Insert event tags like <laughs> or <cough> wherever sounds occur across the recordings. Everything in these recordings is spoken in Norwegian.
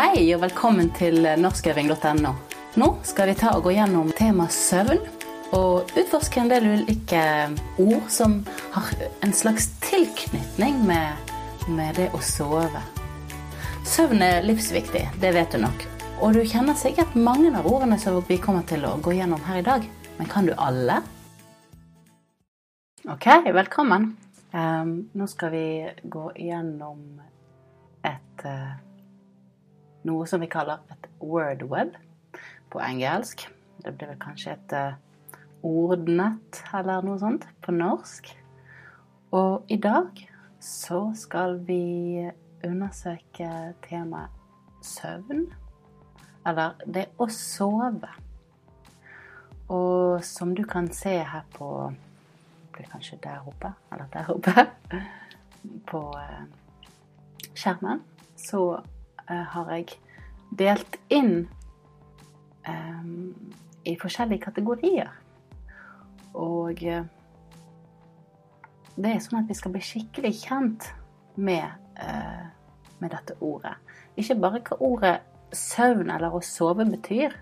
Hei og velkommen til norskøving.no. Nå skal vi ta og gå gjennom temaet søvn, og utforske en del ulike ord som har en slags tilknytning med, med det å sove. Søvn er livsviktig, det vet du nok. Og du kjenner sikkert mange av ordene som vi kommer til å gå gjennom her i dag. Men kan du alle? Ok, velkommen. Um, nå skal vi gå gjennom et uh, noe som vi kaller et word web på engelsk. Det blir vel kanskje et uh, ordnett eller noe sånt på norsk. Og i dag så skal vi undersøke temaet søvn. Eller det å sove. Og som du kan se her på Blir kanskje der oppe, eller der oppe <laughs> på uh, skjermen, så har jeg delt inn um, i forskjellige kategorier. Og uh, det er sånn at vi skal bli skikkelig kjent med, med dette ordet. Ikke bare hva ordet søvn eller å sove betyr,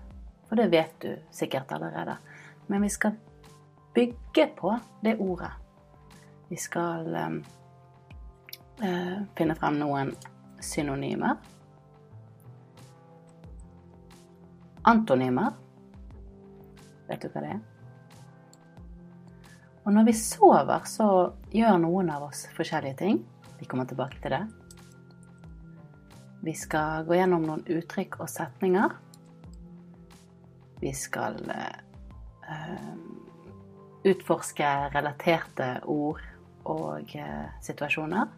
for det vet du sikkert allerede. Men vi skal bygge på det ordet. Vi skal um, uh, finne frem noen synonymer. Antonymer. Vet du hva det er? Og når vi sover, så gjør noen av oss forskjellige ting. Vi kommer tilbake til det. Vi skal gå gjennom noen uttrykk og setninger. Vi skal uh, utforske relaterte ord og uh, situasjoner.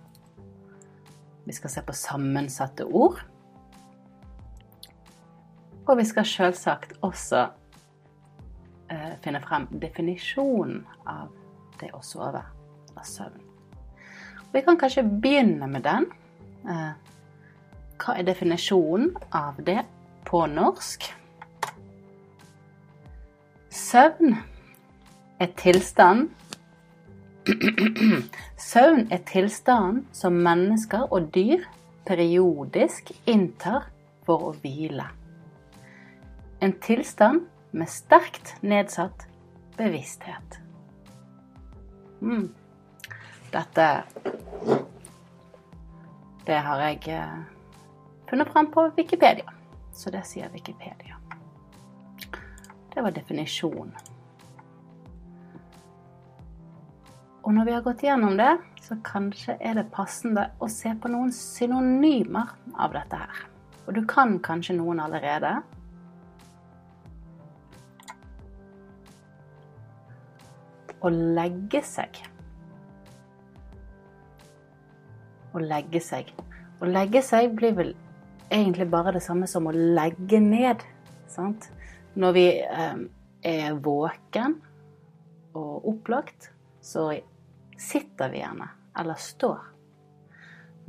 Vi skal se på sammensatte ord. Og vi skal selvsagt også eh, finne frem definisjonen av det å sove, av søvn. Og vi kan kanskje begynne med den. Hva er definisjonen av det på norsk? Søvn er tilstand <clears throat> Søvn er tilstanden som mennesker og dyr periodisk inntar for å hvile. En tilstand med sterkt nedsatt bevissthet. Mm. Dette Det har jeg eh, funnet frem på Wikipedia. Så det sier Wikipedia. Det var definisjonen. Og når vi har gått gjennom det, så kanskje er det passende å se på noen synonymer av dette her. Og du kan kanskje noen allerede. Å legge seg. Å legge seg. Å legge seg blir vel egentlig bare det samme som å legge ned. Sant? Når vi eh, er våken og opplagt, så sitter vi gjerne, eller står.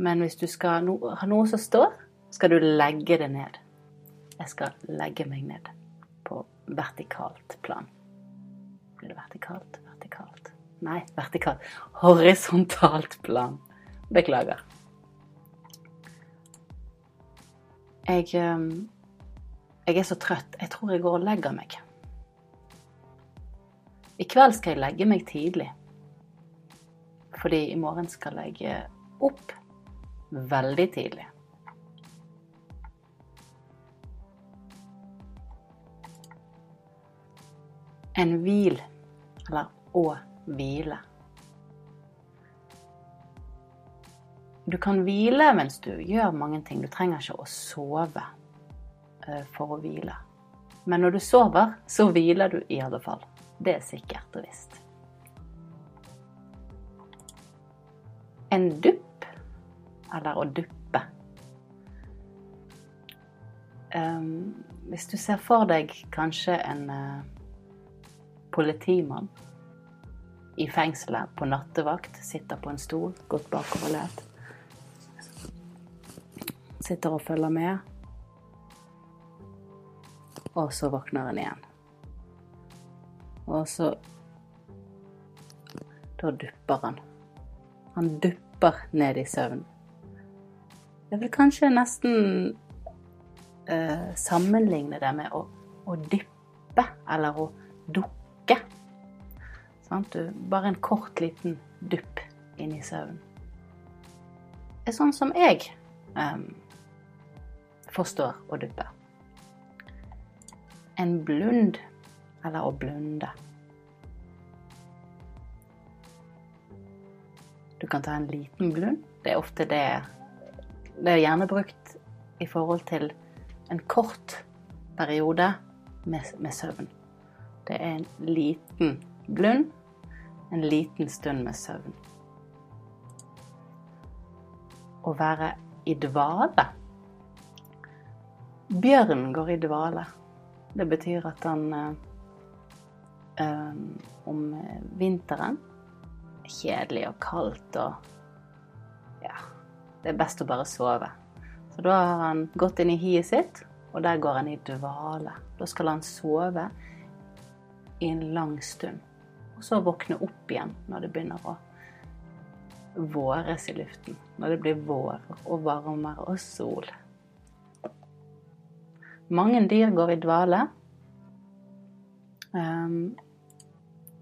Men hvis du skal ha noe som står, skal du legge det ned. Jeg skal legge meg ned på vertikalt plan. Blir det vertikalt? Nei, vertikalt. Horisontalt plan. Beklager. Jeg, ehm, jeg er så trøtt. Jeg tror jeg går og legger meg. I kveld skal jeg legge meg tidlig. Fordi i morgen skal jeg opp veldig tidlig. En hvil, eller å hvile. Du kan hvile mens du gjør mange ting. Du trenger ikke å sove eh, for å hvile. Men når du sover, så hviler du i alle fall. Det er sikkert og visst. En dupp, eller å duppe. Hvis du ser for deg kanskje en uh, politimann i fengselet på nattevakt, sitter på en stol, godt bakoverlent sitter og følger med. Og så våkner han igjen. Og så Da dupper han. Han dupper ned i søvn. Jeg vil kanskje nesten eh, sammenligne det med å, å dyppe eller å dukke. Sant? Du, bare en kort, liten dupp inn i søvn. Det er sånn som jeg um, forstår å duppe. En blund, eller å blunde. Du kan ta en liten blund. Det er ofte det Det er gjerne brukt i forhold til en kort periode med, med søvn. Det er en liten blund, en liten stund med søvn. Å være i dvale. Bjørn går i dvale. Det betyr at han øh, om vinteren er kjedelig og kaldt og Ja, det er best å bare sove. Så da har han gått inn i hiet sitt, og der går han i dvale. Da skal han sove i en lang stund. Og så våkne opp igjen når det begynner å våres i luften. Når det blir vår og varmere og sol. Mange dyr går i dvale. Um,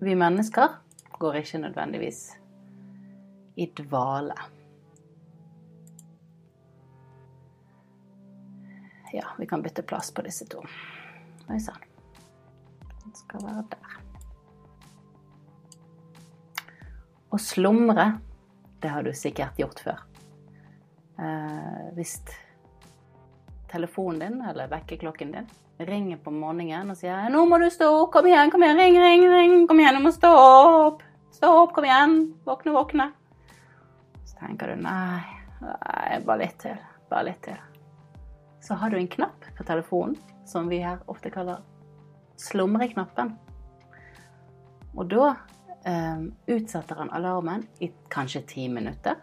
vi mennesker går ikke nødvendigvis i dvale. Ja, vi kan bytte plass på disse to. Oi sann. Den skal være der. Å slumre, det har du sikkert gjort før. Eh, hvis telefonen din eller vekkerklokken din ringer på morgenen og sier 'Nå må du stå opp! Kom igjen, kom igjen! Ring, ring, ring! Kom igjen, du må stå opp! Stå opp, kom igjen! Våkne, våkne!' Så tenker du 'Nei, nei bare litt til. Bare litt til' så har du en knapp på telefonen som vi her ofte kaller slumreknappen. Og da eh, utsetter han alarmen i kanskje ti minutter,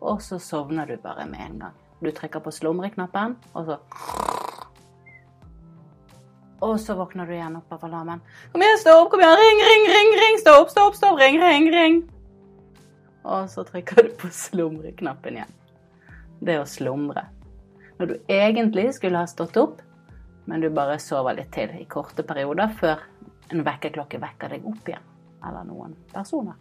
og så sovner du bare med en gang. Du trykker på slumreknappen, og så Og så våkner du igjen opp av alarmen. 'Kom igjen, stå opp! Kom igjen! Ring, ring, ring! ring, Stå opp, stå opp, stå opp! Ring, ring, ring!' Og så trykker du på slumreknappen igjen. Det å slumre når du egentlig skulle ha stått opp, men du bare sover litt til i korte perioder før en vekkerklokke vekker deg opp igjen, eller noen personer.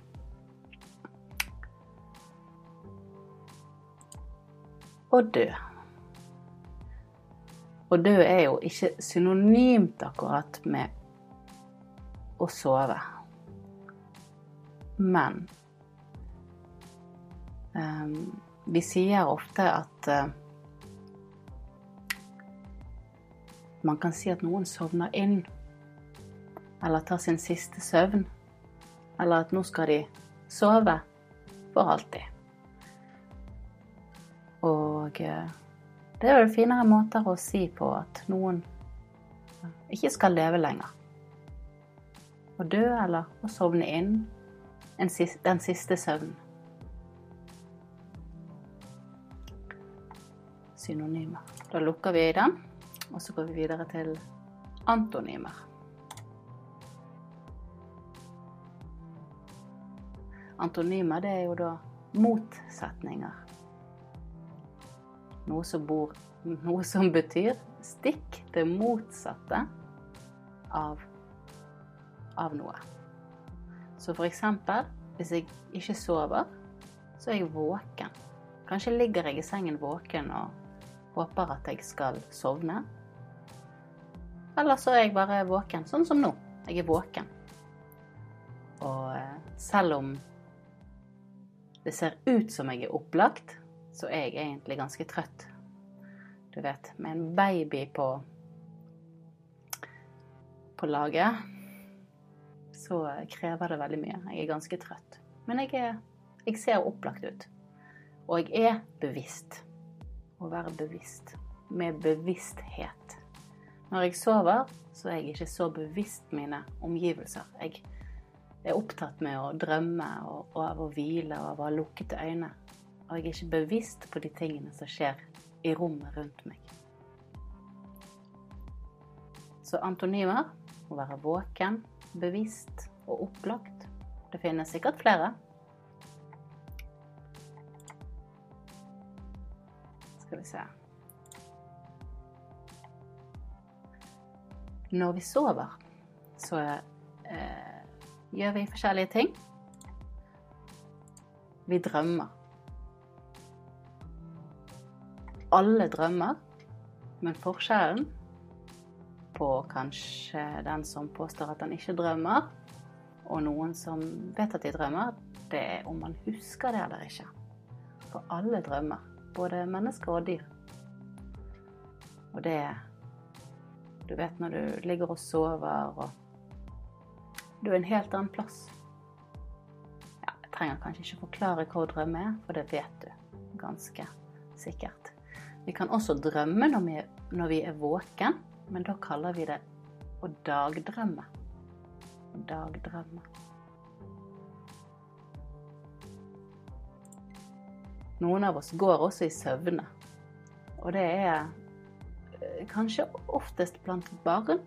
Å dø. Å dø er jo ikke synonymt akkurat med å sove. Men um, vi sier ofte at uh, Man kan si at noen sovner inn, eller tar sin siste søvn, eller at nå skal de sove for alltid. Og eh, det er jo finere måter å si på at noen ikke skal leve lenger. Å dø eller å sovne inn den siste søvnen. Synonymer. Da lukker vi den. Og så går vi videre til antonymer. Antonymer det er jo da motsetninger. Noe som, bor, noe som betyr stikk det motsatte av, av noe. Så for eksempel, hvis jeg ikke sover, så er jeg våken. Kanskje ligger jeg i sengen våken og håper at jeg skal sovne. Eller så er jeg bare våken, sånn som nå. Jeg er våken. Og eh, selv om det ser ut som jeg er opplagt, så er jeg egentlig ganske trøtt. Du vet, med en baby på på laget, så krever det veldig mye. Jeg er ganske trøtt. Men jeg, er, jeg ser opplagt ut. Og jeg er bevisst. Å være bevisst. Med bevissthet. Når jeg sover, så er jeg ikke så bevisst mine omgivelser. Jeg er opptatt med å drømme og av å hvile og av å ha lukkede øyne. Og jeg er ikke bevisst på de tingene som skjer i rommet rundt meg. Så antonymer må være våken, bevisst og opplagt. Det finnes sikkert flere. Skal vi se Når vi sover, så eh, gjør vi forskjellige ting. Vi drømmer. Alle drømmer, men forskjellen på kanskje den som påstår at han ikke drømmer, og noen som vet at de drømmer, det er om man husker det eller ikke. For alle drømmer, både mennesker og dyr. Og det Du vet når du ligger og sover og Du er en helt annen plass. Ja, jeg trenger kanskje ikke forklare hva å drømme er, for det vet du ganske sikkert. Vi kan også drømme når vi, når vi er våken, men da kaller vi det å dagdrømme. Dagdrømme. Noen av oss går også i søvne. Og det er eh, kanskje oftest blant barn.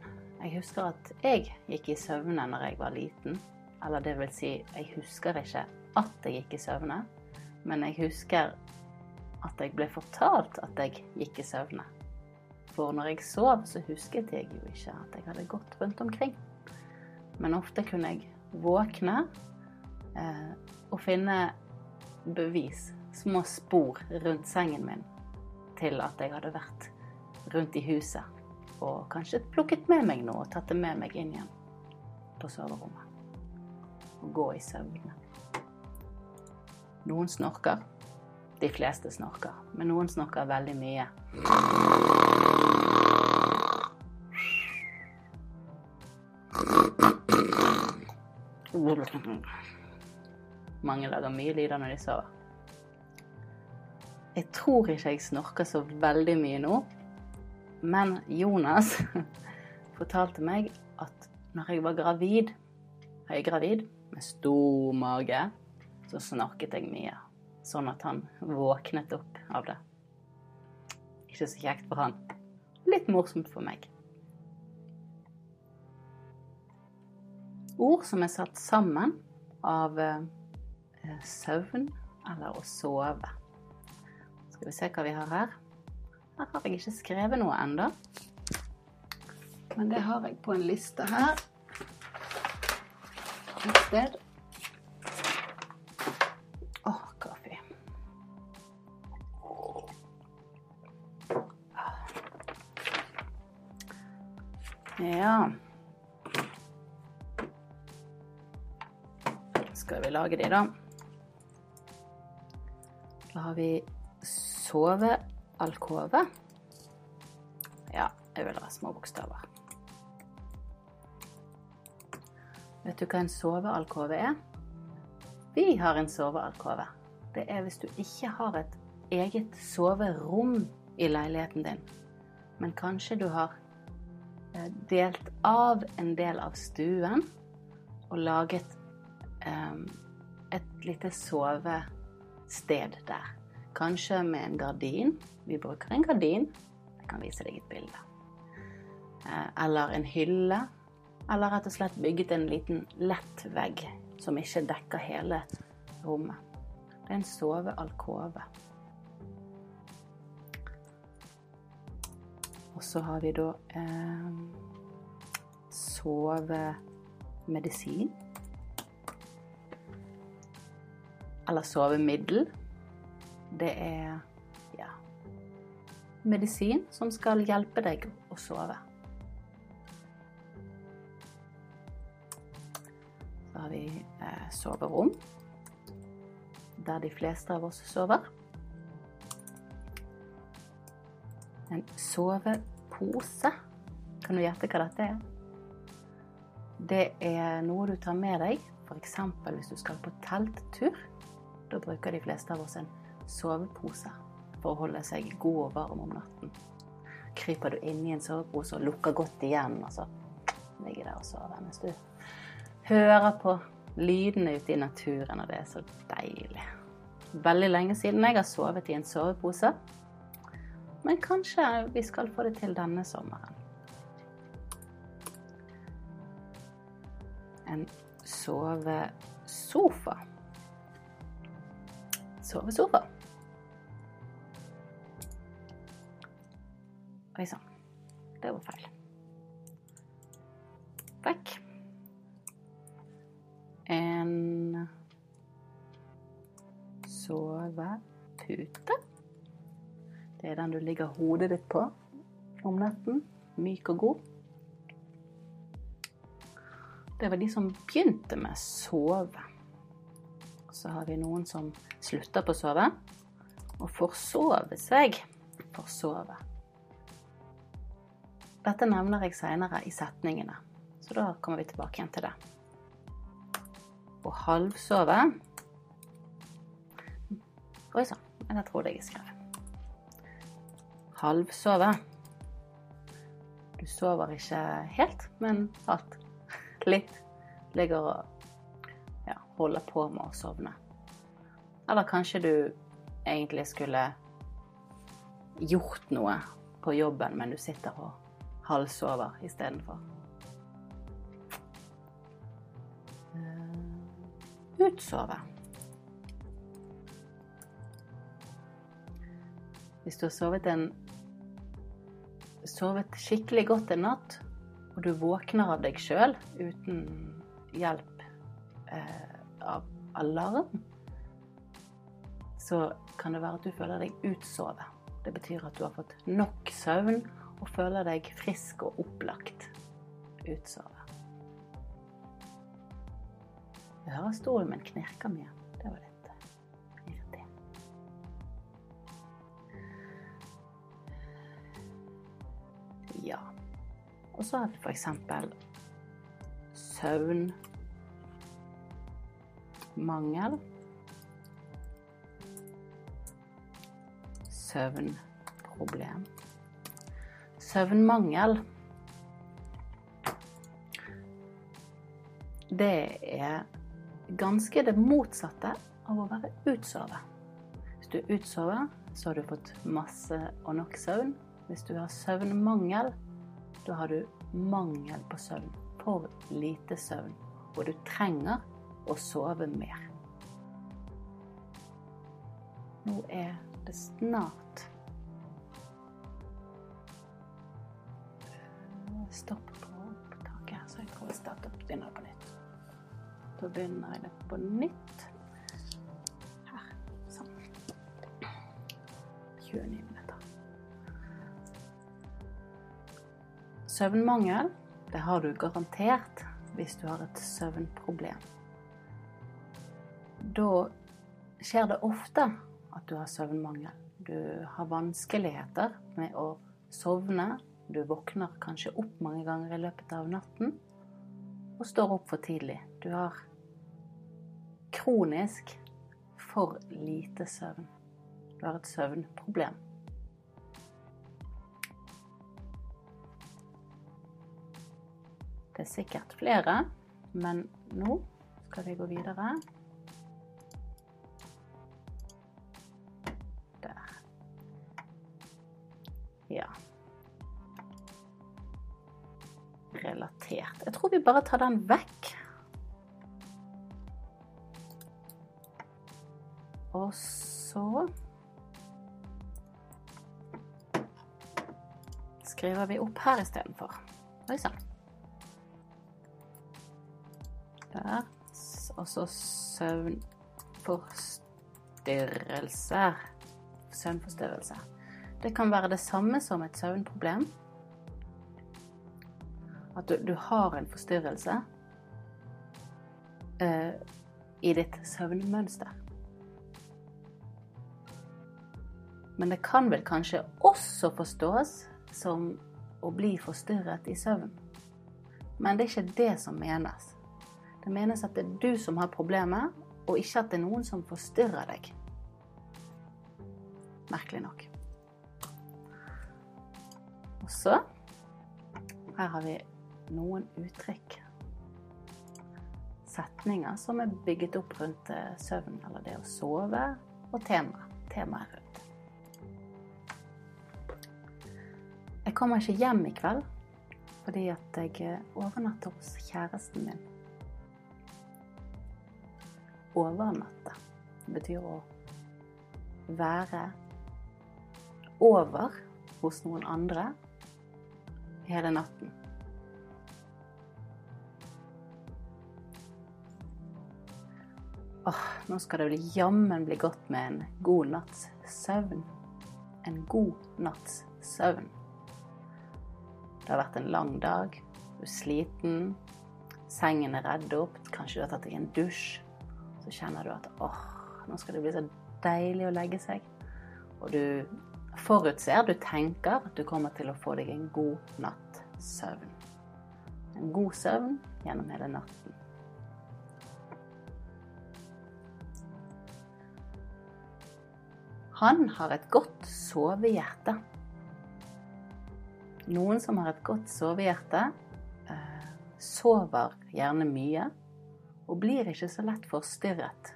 Jeg husker at jeg gikk i søvne når jeg var liten. Eller det vil si, jeg husker ikke at jeg gikk i søvne, men jeg husker at jeg ble fortalt at jeg gikk i søvne. For når jeg sov, så husket jeg jo ikke at jeg hadde gått rundt omkring. Men ofte kunne jeg våkne eh, og finne bevis små spor rundt sengen min til at jeg hadde vært rundt i huset. Og kanskje plukket med meg noe og tatt det med meg inn igjen på soverommet. Og gå i søvne. Noen snorker. De fleste snorker, men noen snorker veldig mye. Mange lager mye lyder når de sover. Jeg tror ikke jeg snorker så veldig mye nå, men Jonas <laughs> fortalte meg at når jeg var gravid, høygravid, med stor mage, så snorket jeg mye. Sånn at han våknet opp av det. Ikke så kjekt for han. Litt morsomt for meg. Ord som er satt sammen av eh, søvn eller å sove. Skal vi se hva vi har her. Her har jeg ikke skrevet noe ennå. Men det har jeg på en liste her. Et sted. Å, kaffe. Ja Skal vi lage de, da? Da har vi sovealkove. Ja, jeg vil ha små bokstaver. Vet du hva en sovealkove er? Vi har en sovealkove. Det er hvis du ikke har et eget soverom i leiligheten din, men kanskje du har eh, delt av en del av stuen og laget um, et lite sovested der. Kanskje med en gardin. Vi bruker en gardin. Jeg kan vise deg et bilde. Eh, eller en hylle. Eller rett og slett bygget en liten lett vegg som ikke dekker hele rommet. Det er en sovealkove. Og så har vi da eh, sovemedisin. Eller sovemiddel det er ja, medisin som skal hjelpe deg å sove. Så har vi eh, soverom, der de fleste av oss sover. En sovepose. Kan du gjette hva dette er? Det er noe du tar med deg, f.eks. hvis du skal på telttur. Da bruker de fleste av oss en sovepose for å holde seg god og varm om natten. Kryper du inn i en sovepose og lukker godt igjen, og så ligger der og sover mens du hører på lydene ute i naturen, og det er så deilig. Veldig lenge siden jeg har sovet i en sovepose, men kanskje vi skal få det til denne sommeren. En sovesofa. Sovesofa. Oi sann. Det var feil. vekk. En sovepute. Det er den du ligger hodet ditt på om natten. Myk og god. Det var de som begynte med sove. Så har vi noen som slutter på å sove og forsove seg. Forsove. Dette nevner jeg seinere i setningene, så da kommer vi tilbake igjen til det. Å halvsove Oi sann, jeg trodde jeg skrev. Halvsove. Du sover ikke helt, men alt. Litt. Ligger og ja, holder på med å sovne. Eller kanskje du egentlig skulle gjort noe på jobben, men du sitter og halvsover istedenfor. Uh, utsove. Hvis du har sovet, en, sovet skikkelig godt en natt, og du våkner av deg sjøl uten hjelp eh, av alarm, så kan det være at du føler deg utsovet. Det betyr at du har fått nok søvn og føler deg frisk og opplagt. Utsove. Jeg hører stolen min knirker mye. Det var litt eh, irriterende. Ja. Og så har vi for eksempel søvnmangel. Søvnproblem søvnmangel Det er ganske det motsatte av å være utsovet. Hvis du er utsovet, så har du fått masse og nok søvn. Hvis du har søvnmangel, da har du mangel på søvn. For lite søvn. Og du trenger å sove mer. Nå er det snart stopp på opptaket, så jeg tror jeg starter begynner på nytt. Da begynner jeg det på nytt. Her. Sånn. 29 minutter. Søvnmangel, det har du garantert hvis du har et søvnproblem. Da skjer det ofte at du har søvnmangel. Du har vanskeligheter med å sovne du våkner kanskje opp mange ganger i løpet av natten og står opp for tidlig. Du har kronisk for lite søvn. Du har et søvnproblem. Det er sikkert flere, men nå skal vi gå videre. Der. Ja. Relatert. Jeg tror vi bare tar den vekk. Og så skriver vi opp her istedenfor. Oi sann. Der. Og så søvnforstyrrelser. Søvnforstyrrelse. Det kan være det samme som et søvnproblem. At du, du har en forstyrrelse uh, i ditt søvnmønster. Men det kan vel kanskje også forstås som å bli forstyrret i søvn. Men det er ikke det som menes. Det menes at det er du som har problemet, og ikke at det er noen som forstyrrer deg. Merkelig nok. Og så Her har vi noen uttrykk. Setninger som er bygget opp rundt eh, søvn, eller det å sove, og tema. Temaet rundt. Jeg kommer ikke hjem i kveld fordi at jeg eh, overnatter hos kjæresten min. Overnatte betyr å være over hos noen andre hele natten. Åh, nå skal det vel jammen bli godt med en god natts søvn. En god natts søvn. Det har vært en lang dag. Du er sliten. Sengen er redd opp. Kanskje du har tatt deg en dusj. Så kjenner du at åh, nå skal det bli så deilig å legge seg. Og du forutser, du tenker at du kommer til å få deg en god natt søvn. En god søvn gjennom hele natten. Han har et godt sovehjerte. Noen som har et godt sovehjerte, eh, sover gjerne mye og blir ikke så lett forstyrret.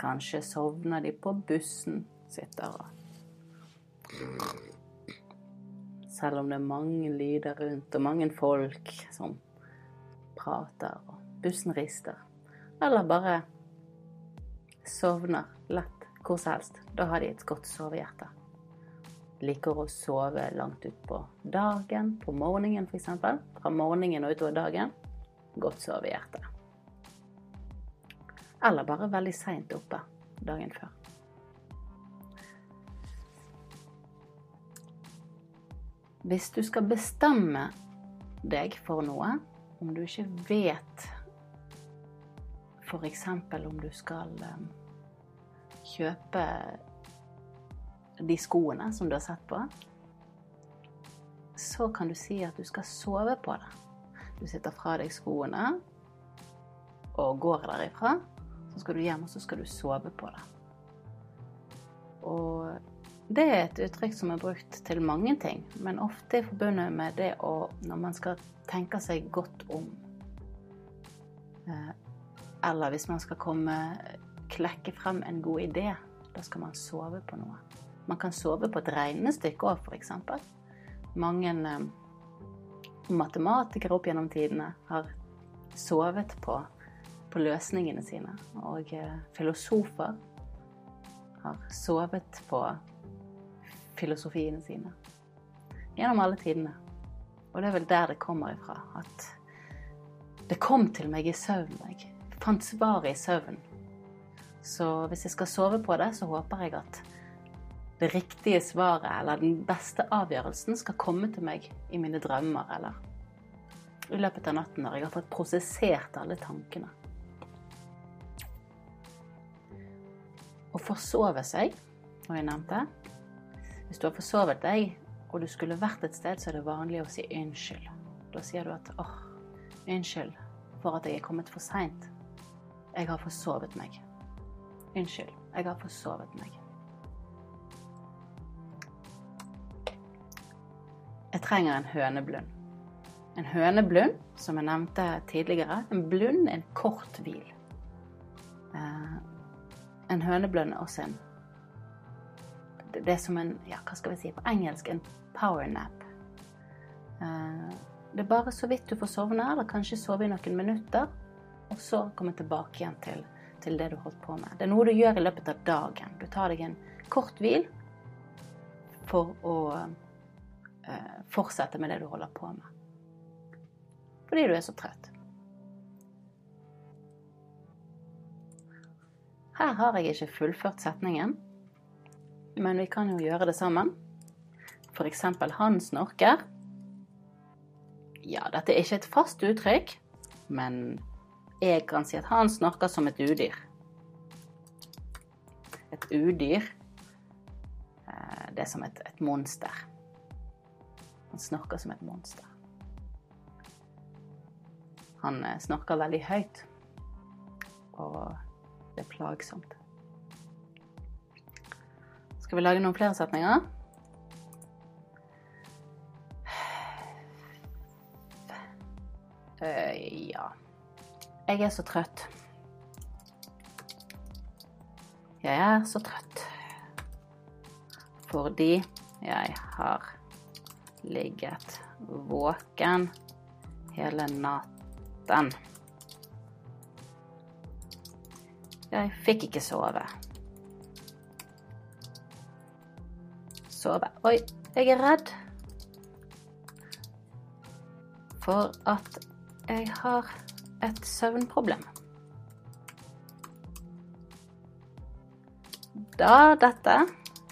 Kanskje sovner de på bussen, sitter og Selv om det er mange lyder rundt og mange folk som prater og bussen rister. Eller bare sovner lett hvor som helst. Da har de et godt sovehjerte. Liker å sove langt utpå dagen, på morgenen f.eks. Fra morgenen og utover dagen. Godt sovehjerte. Eller bare veldig seint oppe dagen før. Hvis du skal bestemme deg for noe, om du ikke vet f.eks. om du skal um, kjøpe de skoene som du har sett på, så kan du si at du skal sove på det. Du sitter fra deg skoene og går derifra. Så skal du hjem og så skal du sove på det. Og det er et uttrykk som er brukt til mange ting, men ofte forbundet med det å Når man skal tenke seg godt om. Eh, eller hvis man skal komme klekke frem en god idé. Da skal man sove på noe. Man kan sove på et regnestykke òg, f.eks. Mange eh, matematikere opp gjennom tidene har sovet på, på løsningene sine. Og eh, filosofer har sovet på filosofiene sine. Gjennom alle tidene. Og det er vel der det kommer ifra. At det kom til meg i søvn. Jeg fant svaret i søvn. Så hvis jeg skal sove på det, så håper jeg at det riktige svaret eller den beste avgjørelsen skal komme til meg i mine drømmer eller i løpet av natten når jeg har fått prosessert alle tankene. Å forsove seg, som jeg nevnte, hvis du har forsovet deg, og du skulle vært et sted, så er det vanlig å si unnskyld. Da sier du at åh, unnskyld for at jeg er kommet for seint. Jeg har forsovet meg. Unnskyld, jeg har forsovet meg. Jeg trenger en høneblund. En høneblund, som jeg nevnte tidligere, en blund er en kort hvil. Eh, en høneblund er også en det er som en ja, hva skal vi si på engelsk en powernap. Eh, det er bare så vidt du får sovne, eller kanskje sove i noen minutter, og så komme tilbake igjen til, til det du holdt på med. Det er noe du gjør i løpet av dagen. Du tar deg en kort hvil for å eh, fortsette med det du holder på med. Fordi du er så trøtt. Her har jeg ikke fullført setningen, men vi kan jo gjøre det sammen. F.eks. han snorker. Ja, dette er ikke et fast uttrykk, men jeg kan si at han snakker som et udyr. Et udyr, eh, det er som et, et monster. Han snakker som et monster. Han snakker veldig høyt, og det er plagsomt. Skal vi lage noen flere setninger? Uh, ja Jeg er så trøtt. Jeg er så trøtt fordi jeg har ligget våken hele natten. Jeg fikk ikke sove. sove. Oi, jeg er redd for at jeg har et søvnproblem. da dette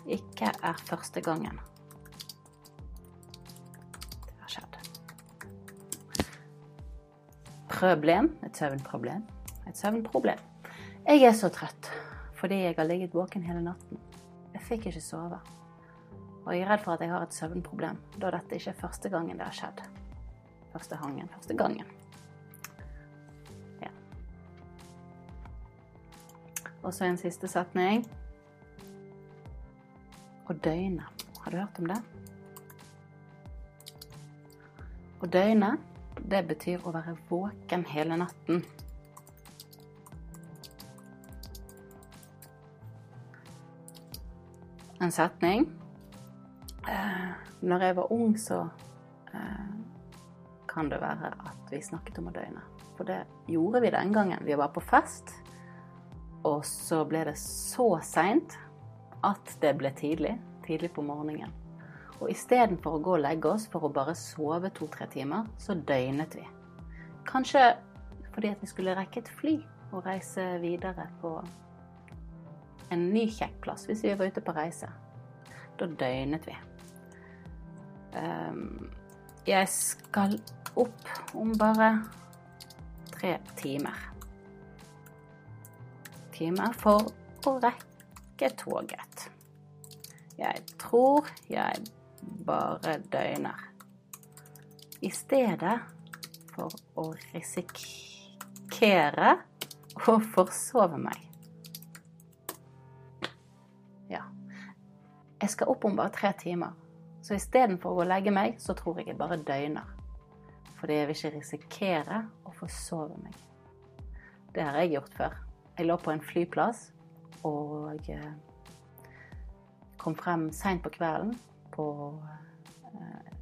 ikke er første gangen det har skjedd. Problem, et søvnproblem, et søvnproblem. Jeg er så trøtt fordi jeg har ligget våken hele natten. Jeg fikk ikke sove. Og jeg er redd for at jeg har et søvnproblem, da dette ikke er første gangen det har skjedd. Første hangen, første gangen. Og så en siste setning. Å døgne. Har du hørt om det? Å døgne, det betyr å være våken hele natten. En setning. Eh, når jeg var ung, så eh, kan det være at vi snakket om å døgne. For det gjorde vi den gangen. Vi var på fest, og så ble det så seint at det ble tidlig. Tidlig på morgenen. Og istedenfor å gå og legge oss for å bare sove to-tre timer, så døgnet vi. Kanskje fordi at vi skulle rekke et fly og reise videre på en ny kjekk plass hvis vi var ute på reise. Da døgnet vi. Um, jeg skal opp om bare tre timer. Timer for å rekke toget. Jeg tror jeg bare døgner. I stedet for å risikere å forsove meg. Ja. Jeg skal opp om bare tre timer. Så istedenfor å legge meg, så tror jeg jeg bare døgner. Fordi jeg vil ikke risikere å forsove meg. Det har jeg gjort før. Jeg lå på en flyplass og kom frem seint på kvelden på, eh,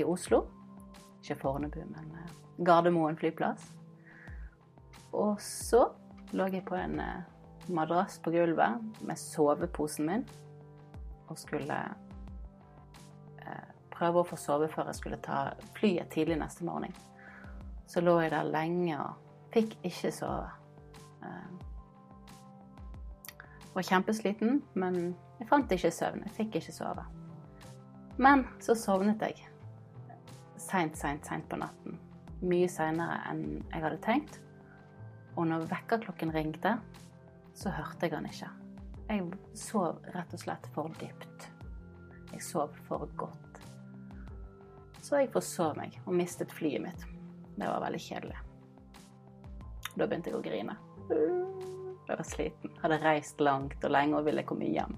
i Oslo. Ikke Fornebu, men eh, Gardermoen flyplass. Og så lå jeg på en eh, madrass på gulvet med soveposen min og skulle eh, prøve å få sove før jeg skulle ta flyet tidlig neste morgen. Så lå jeg der lenge og fikk ikke sove. Eh, var kjempesliten, men jeg fant ikke søvn. Jeg fikk ikke sove. Men så sovnet jeg seint, seint, seint på natten. Mye seinere enn jeg hadde tenkt. Og når vekkerklokken ringte, så hørte jeg han ikke. Jeg sov rett og slett for dypt. Jeg sov for godt. Så jeg forsov meg og mistet flyet mitt. Det var veldig kjedelig. Da begynte jeg å grine. Jeg var sliten, hadde reist langt og lenge og ville komme hjem.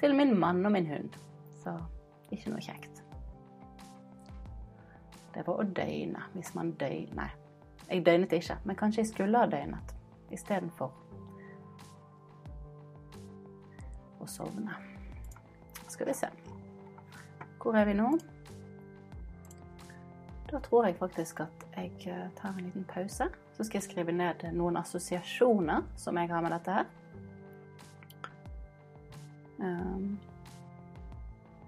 Til min mann og min hund. Så ikke noe kjekt. Det var å døgne hvis man døgner. Jeg døgnet ikke, men kanskje jeg skulle ha døgnet istedenfor å sovne. Skal vi se. Hvor er vi nå? Da tror jeg faktisk at jeg eh, tar en liten pause. Så skal jeg skrive ned noen assosiasjoner som jeg har med dette her. Um,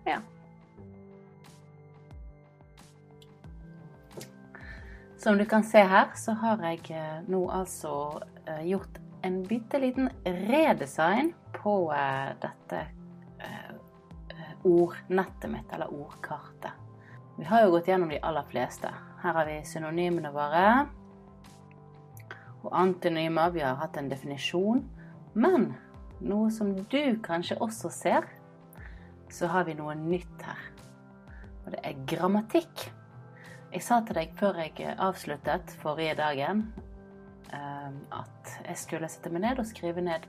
ja. Som du kan se her, så har jeg eh, nå altså uh, gjort en bitte liten redesign på uh, dette ordnettet mitt, eller ordkartet. Vi har jo gått gjennom de aller fleste. Her har vi synonymene våre og antonymer. Vi har hatt en definisjon. Men noe som du kanskje også ser, så har vi noe nytt her. Og det er grammatikk. Jeg sa til deg før jeg avsluttet forrige dagen ehm, at jeg skulle sette meg ned og skrive ned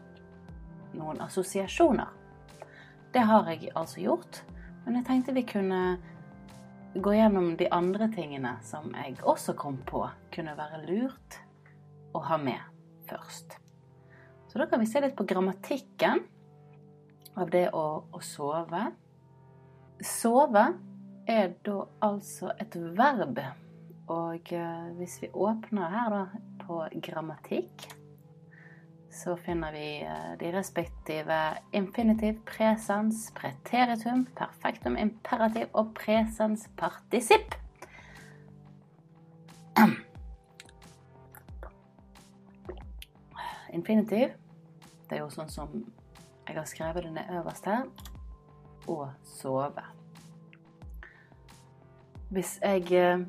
noen assosiasjoner. Det har jeg altså gjort, men jeg tenkte vi kunne gå gjennom de andre tingene som jeg også kom på kunne være lurt å ha med først. Så da kan vi se litt på grammatikken av det å, å sove. Sove er da altså et verb. Og eh, hvis vi åpner her da på grammatikk, så finner vi eh, de respektive infinitiv, presens, preteritum, perfektum, imperativ og presens partisipp. <clears throat> infinitiv. Det er jo sånn som Jeg har skrevet det ned øverst her. Og sove. Hvis jeg eh,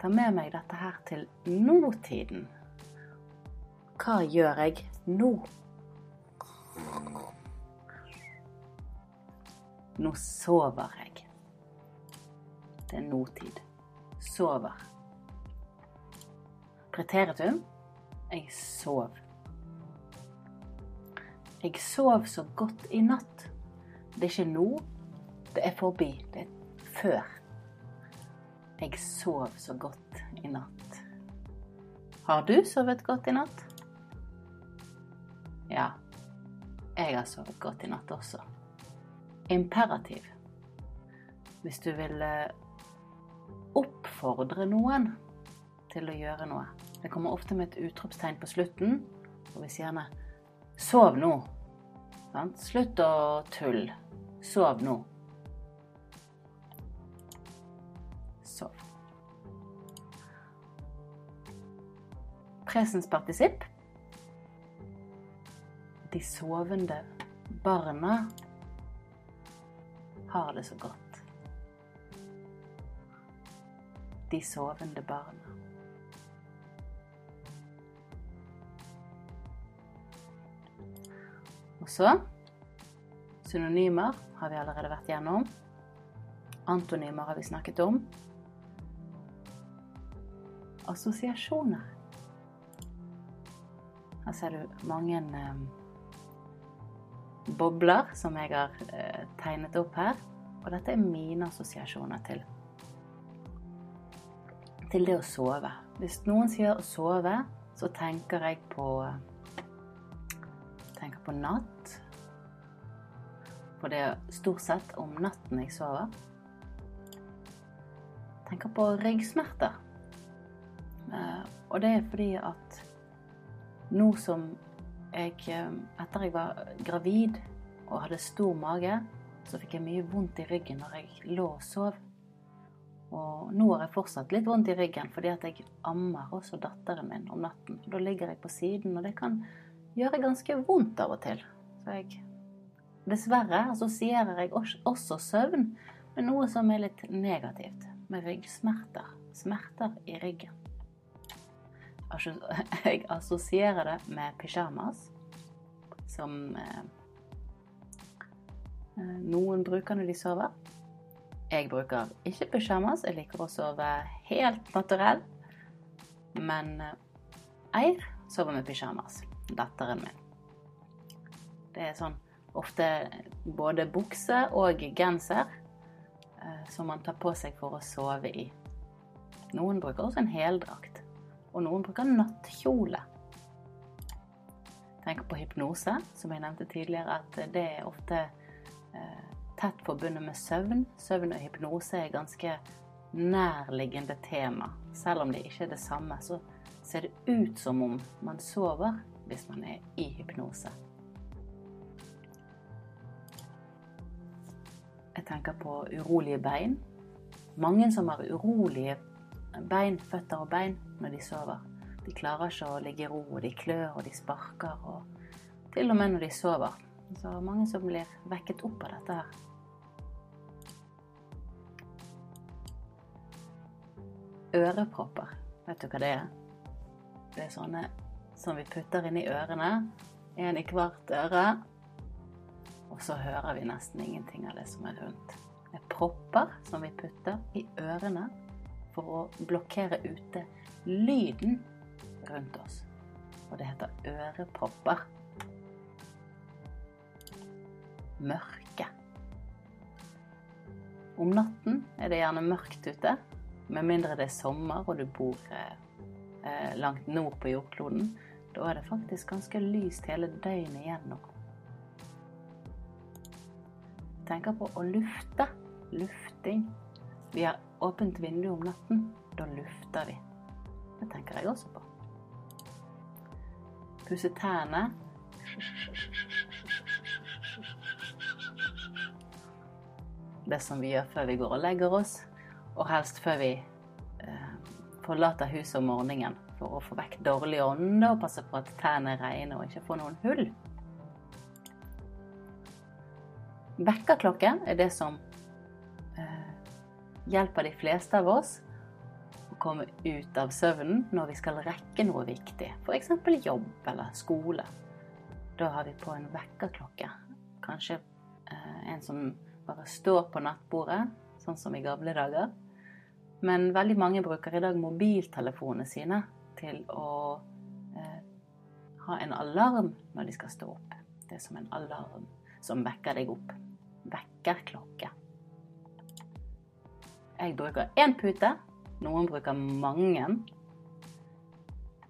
tar med meg dette her til nåtiden, hva gjør jeg nå? Nå sover jeg. Det er nåtid. Sover. Preteritum jeg sov. Jeg sov så godt i natt. Det er ikke nå, det er forbi. Det er før. Jeg sov så godt i natt. Har du sovet godt i natt? Ja, jeg har sovet godt i natt også. Imperativ. Hvis du vil eh, oppfordre noen til å gjøre noe. Det kommer ofte med et utropstegn på slutten, og hvis gjerne 'sov nå'. Sant? Slutt å tulle. Sov nå. Sov. Presens partisipp. De sovende barna har det så godt. De sovende barna. Og så synonymer har vi allerede vært gjennom. Antonymer har vi snakket om. Assosiasjoner. Her ser du mange eh, bobler som jeg har eh, tegnet opp her. Og dette er mine assosiasjoner til, til det å sove. Hvis noen sier å sove, så tenker jeg på tenker på natt. For det er stort sett om natten jeg sover. Tenker på ryggsmerter. Eh, og det er fordi at nå som jeg Etter jeg var gravid og hadde stor mage, så fikk jeg mye vondt i ryggen når jeg lå og sov. Og nå har jeg fortsatt litt vondt i ryggen fordi at jeg ammer også datteren min om natten. Da ligger jeg på siden, og det kan gjøre ganske vondt av og til. Så jeg Dessverre assosierer jeg også søvn med noe som er litt negativt. Med ryggsmerter. Smerter i ryggen. <laughs> Jeg assosierer det med pysjamas, som eh, eh, noen bruker når de sover. Jeg bruker ikke pysjamas. Jeg liker å sove helt naturell. Men eh, Eir sover med pysjamas. Datteren min. Det er sånn ofte både bukse og genser som man tar på seg for å sove i. Noen bruker også en heldrakt og noen bruker nattkjole. Tenk på hypnose, som jeg nevnte tidligere, at det er ofte eh, tett forbundet med søvn. Søvn og hypnose er ganske nærliggende tema. Selv om det ikke er det samme, så ser det ut som om man sover hvis man er i hypnose. Jeg tenker på urolige bein. Mange som har urolige bein, føtter og bein når de sover. De klarer ikke å ligge i ro, og de klør og de sparker. Og til og med når de sover. Så mange som blir vekket opp av dette her. Ørepropper, vet du hva det er? Det er sånne som vi putter inn i ørene. En i hvert øre. Og så hører vi nesten ingenting av det som er rundt. Det er propper som vi putter i ørene for å blokkere ute lyden rundt oss. Og det heter ørepropper. Mørke. Om natten er det gjerne mørkt ute, med mindre det er sommer og du bor eh, langt nord på jordkloden. Da er det faktisk ganske lyst hele døgnet igjennom. Tenker på å lufte. Lufting. Vi har åpent vindu om natten. Da lufter vi. Det tenker jeg også på. Pusse tærne. Det som vi gjør før vi går og legger oss, og helst før vi forlater huset om morgenen for å få vekk dårlig ånde og passe på at tærne er rene og ikke få noen hull. Vekkerklokken er det som eh, hjelper de fleste av oss å komme ut av søvnen når vi skal rekke noe viktig, f.eks. jobb eller skole. Da har vi på en vekkerklokke. Kanskje eh, en som bare står på nattbordet, sånn som i gamle dager. Men veldig mange bruker i dag mobiltelefonene sine til å eh, ha en alarm når de skal stå opp. Det er som en alarm som vekker deg opp. Vekkerklokke. Jeg bruker én pute. Noen bruker mange.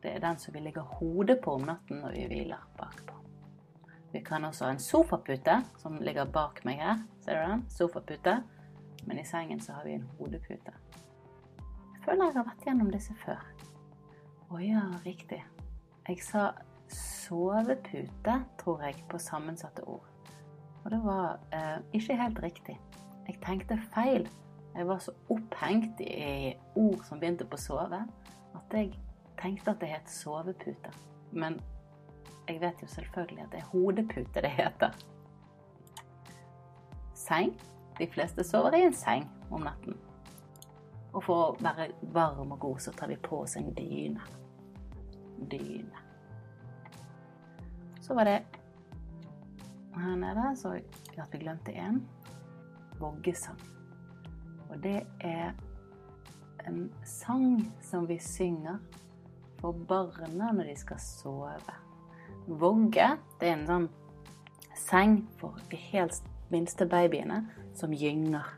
Det er den som vi legger hodet på om natten når vi hviler bakpå. Vi kan også ha en sofapute som ligger bak meg her. Ser du den? Sofapute. Men i sengen så har vi en hodepute. Føler jeg har vært gjennom disse før. Å ja, riktig. Jeg sa sovepute, tror jeg, på sammensatte ord. Og det var eh, ikke helt riktig. Jeg tenkte feil. Jeg var så opphengt i ord som begynte på sove, at jeg tenkte at det het sovepute. Men jeg vet jo selvfølgelig at det er hodepute det heter. Seng. De fleste sover i en seng om natten. Og for å være varm og god, så tar vi på oss en dyne. Dyne. Så var det her nede så at vi glemte en voggesang. Og det er en sang som vi synger for barna når de skal sove. Vogge det er en sånn seng for de helt minste babyene som gynger.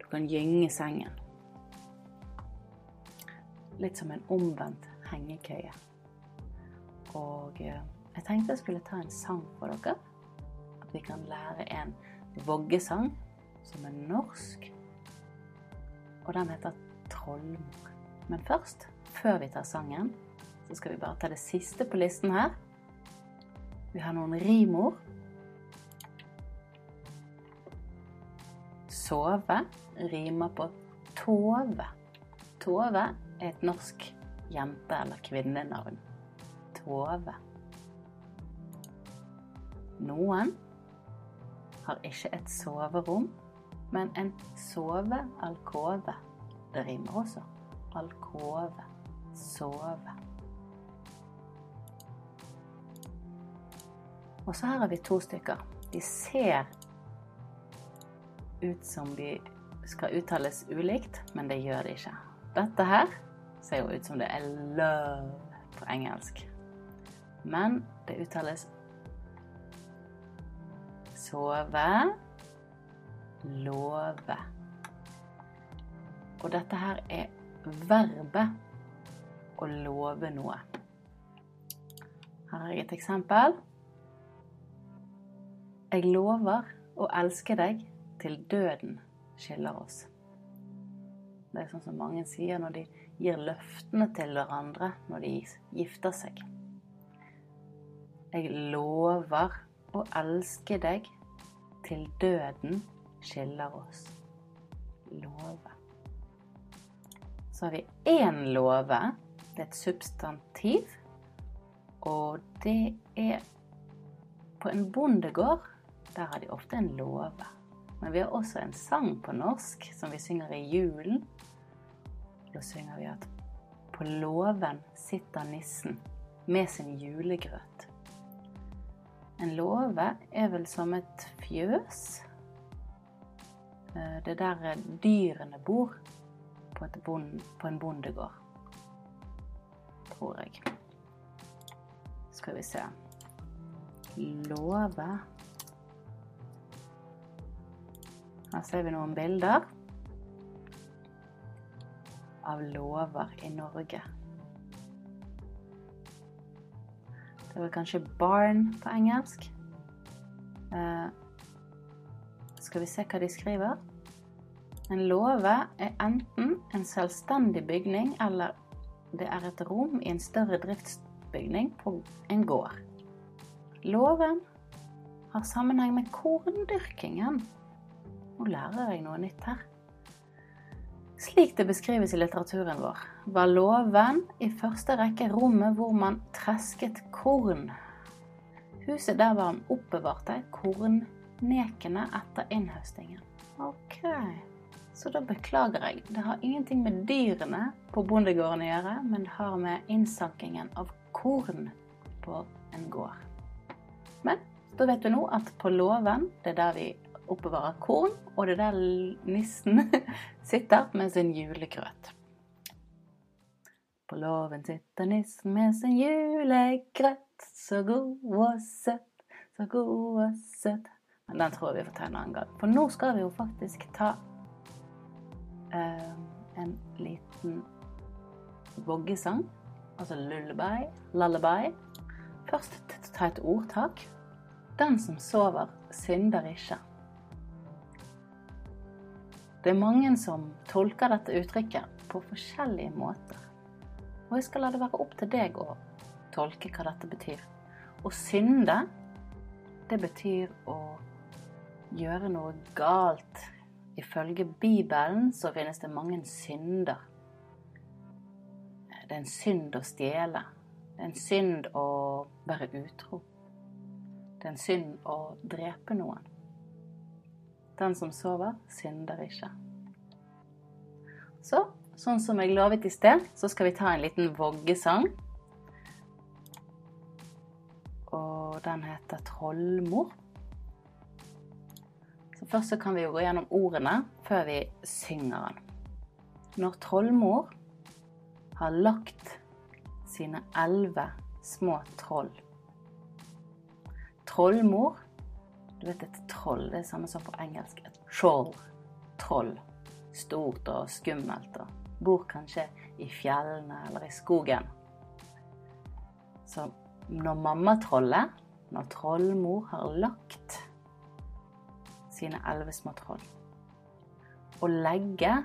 Du kan gynge sengen. Litt som en omvendt hengekøye. Og eh, jeg tenkte jeg skulle ta en sang for dere. At vi kan lære en voggesang som er norsk. Og den heter Trollmor. Men først, før vi tar sangen, så skal vi bare ta det siste på listen her. Vi har noen rimord. Sove rimer på Tove. Tove et norsk jente- eller kvinnenavn. Tove. Noen har ikke et soverom, men en sovealkove. Det rimer også. Alkove. Sove. Og så her har vi to stykker. De ser ut som de skal uttales ulikt, men det gjør de ikke. Dette her ser jo ut som det er love på engelsk. Men det uttales sove, love. Og dette her er verbet å love noe. Her har jeg et eksempel. Jeg lover å elske deg til døden skiller oss. Det er sånn som mange sier når de gir løftene til hverandre når de gifter seg. Jeg lover å elske deg til døden skiller oss. Love. Så har vi én love. Det er et substantiv. Og det er på en bondegård. Der har de ofte en låve. Men vi har også en sang på norsk som vi synger i julen. Da synger vi at på låven sitter nissen med sin julegrøt. En låve er vel som et fjøs. Eh, det er der dyrene bor på, bond, på en bondegård. Tror jeg. Skal vi se Låve Her ser vi noen bilder av lover i Norge. Det var kanskje 'barn' på engelsk. Eh, skal vi se hva de skriver? En låve er enten en selvstendig bygning, eller det er et rom i en større driftsbygning på en gård. Låven har sammenheng med korndyrkingen. Nå lærer jeg noe nytt her. Slik det beskrives i litteraturen vår, var låven i første rekke rommet hvor man tresket korn. Huset der var han oppbevarte kornnekene etter innhøstingen. Ok, så da beklager jeg. Det har ingenting med dyrene på bondegården å gjøre, men det har med innsankingen av korn på en gård. Men da vet du nå at på låven, det er der vi oppbevarer korn, og det er der nissen <laughs> sitter med sin julegrøt. På låven sitter nissen med sin julegrøt, så god og søt, så god og søt. Men den tror jeg vi får ta en annen gang. For nå skal vi jo faktisk ta uh, en liten voggesang. Altså lullaby. Lullaby. Først ta et ordtak. Den som sover, synder ikke. Det er mange som tolker dette uttrykket på forskjellige måter. Og jeg skal la det være opp til deg å tolke hva dette betyr. Å synde, det betyr å gjøre noe galt. Ifølge Bibelen så finnes det mange synder. Det er en synd å stjele. Det er en synd å være utro. Det er en synd å drepe noen. Den som sover, synder ikke. Så, sånn som jeg lovet i sted, så skal vi ta en liten voggesang. Og den heter 'Trollmor'. Så først så kan vi jo gå gjennom ordene før vi synger den. Når trollmor har lagt sine elleve små troll Trollmor Du vet et troll, det er samme som på engelsk. Et troll. Troll. Stort og skummelt og bor kanskje i fjellene eller i skogen. Så når mammatrollet, når trollmor har lagt sine elleve små troll. Å legge,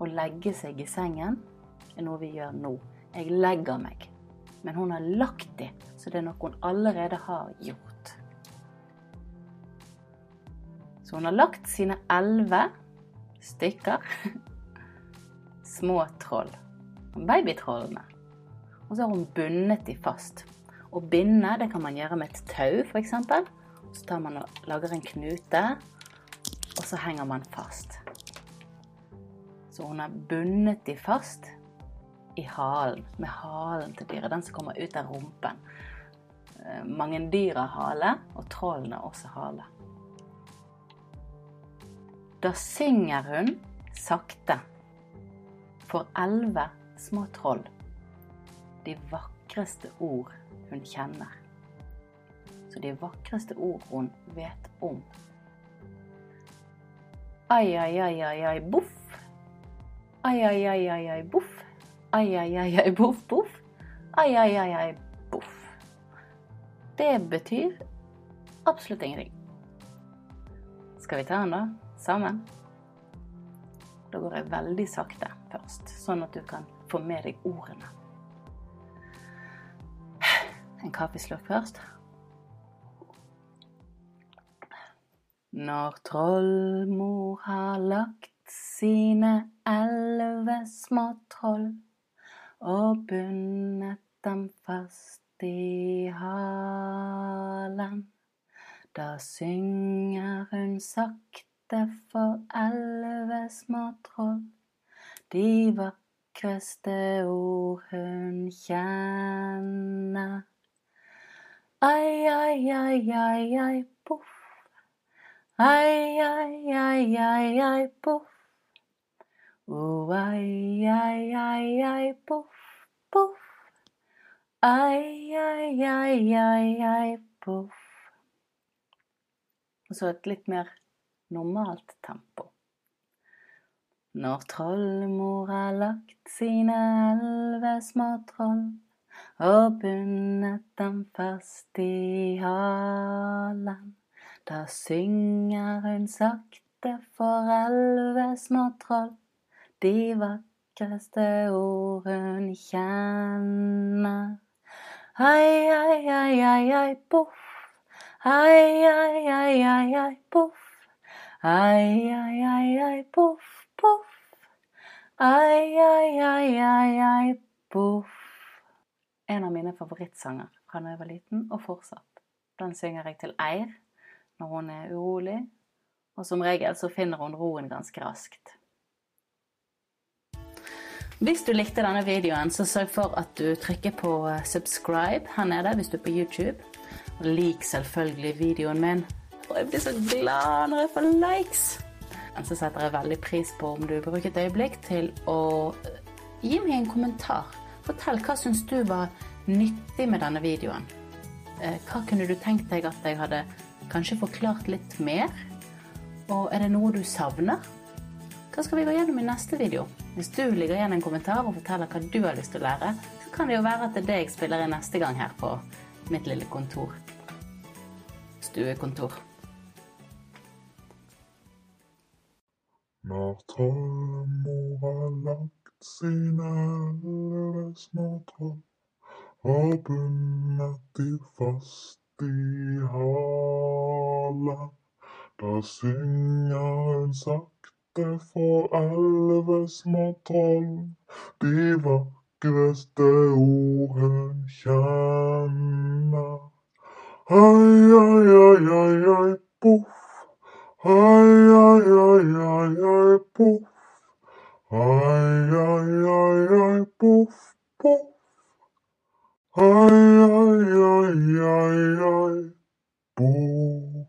å legge seg i sengen, er noe vi gjør nå. Jeg legger meg. Men hun har lagt dem, så det er noe hun allerede har gjort. Så hun har lagt sine elleve stykker <laughs> små troll. Babytrollene. Og så har hun bundet de fast. Å binde det kan man gjøre med et tau, f.eks. Så tar man og lager en knute, og så henger man fast. Så hun har bundet de fast i halen, med halen til dyret. Den som kommer ut av rumpen. Eh, mange dyr har hale, og trollene også hale. Da synger hun sakte for elleve små troll de vakreste ord hun kjenner så de vakreste ord hun vet om. Ai, ai, ai, ai, ai, boff. Ai, ai, ai, ai, ai, boff. Ai, ai, ai, ai, boff, boff. Ai, ai, ai, ai, boff. Det betyr absolutt ingenting. Skal vi ta den, da? Sammen? Da går jeg veldig sakte først, sånn at du kan få med deg ordene. En kaffeslurk først. Når trollmor har lagt sine elleve små troll og bundet dem fast i halen, da synger hun sakte for elleve små troll de vakreste ord hun kjenner. Ai, ai, ai, ai, ai, poff. Ai, ai, ai, ai, ai, poff. Oh, ai, ai, ai, ai, poff, poff. Ai, ai, ai, ai, ai, poff. Og så et litt mer normalt tempo. Når trollmor har lagt sine elleve små troll og bundet dem fast i halen da synger hun sakte for elleve små troll de vakreste ord hun kjenner. Ai, ai, ai, ai, ai, poff. Ai, ai, ai, ai, ai, poff. Ai, ai, ai, ai, poff, poff. Ai, ai, ai, ai, ai, poff. En av mine favorittsanger fra da jeg var liten, og fortsatt. Den synger jeg til Eir når hun er urolig. Og som regel så finner hun roen ganske raskt. Hvis du likte denne videoen, så sørg for at du trykker på eh, subscribe her nede hvis du er på YouTube. Lik selvfølgelig videoen min. Og jeg blir så glad når jeg får likes. Men så setter jeg veldig pris på om du bruker et øyeblikk til å gi meg en kommentar. Fortell hva syns du var nyttig med denne videoen. Eh, hva kunne du tenkt deg at jeg hadde kanskje forklart litt mer? Og er det noe du savner? Hva skal vi gå gjennom i neste video? Hvis du ligger igjen en kommentar og forteller hva du har lyst til å lære, så kan det jo være at det er det jeg spiller inn neste gang her på mitt lille kontor. Stuekontor. Når trollmor har lagt sine elleve små troll og bundet de fast i halen, da synger hun sakte for elleve små troll, de vakreste ord hun kjenner. Ai, ai, ai, ai, ai, poff. Hei, hei, hei, hei, hei, poff. Hei, hei, hei, hei, poff, poff. Hei, hei, hei, hei, hei, poff.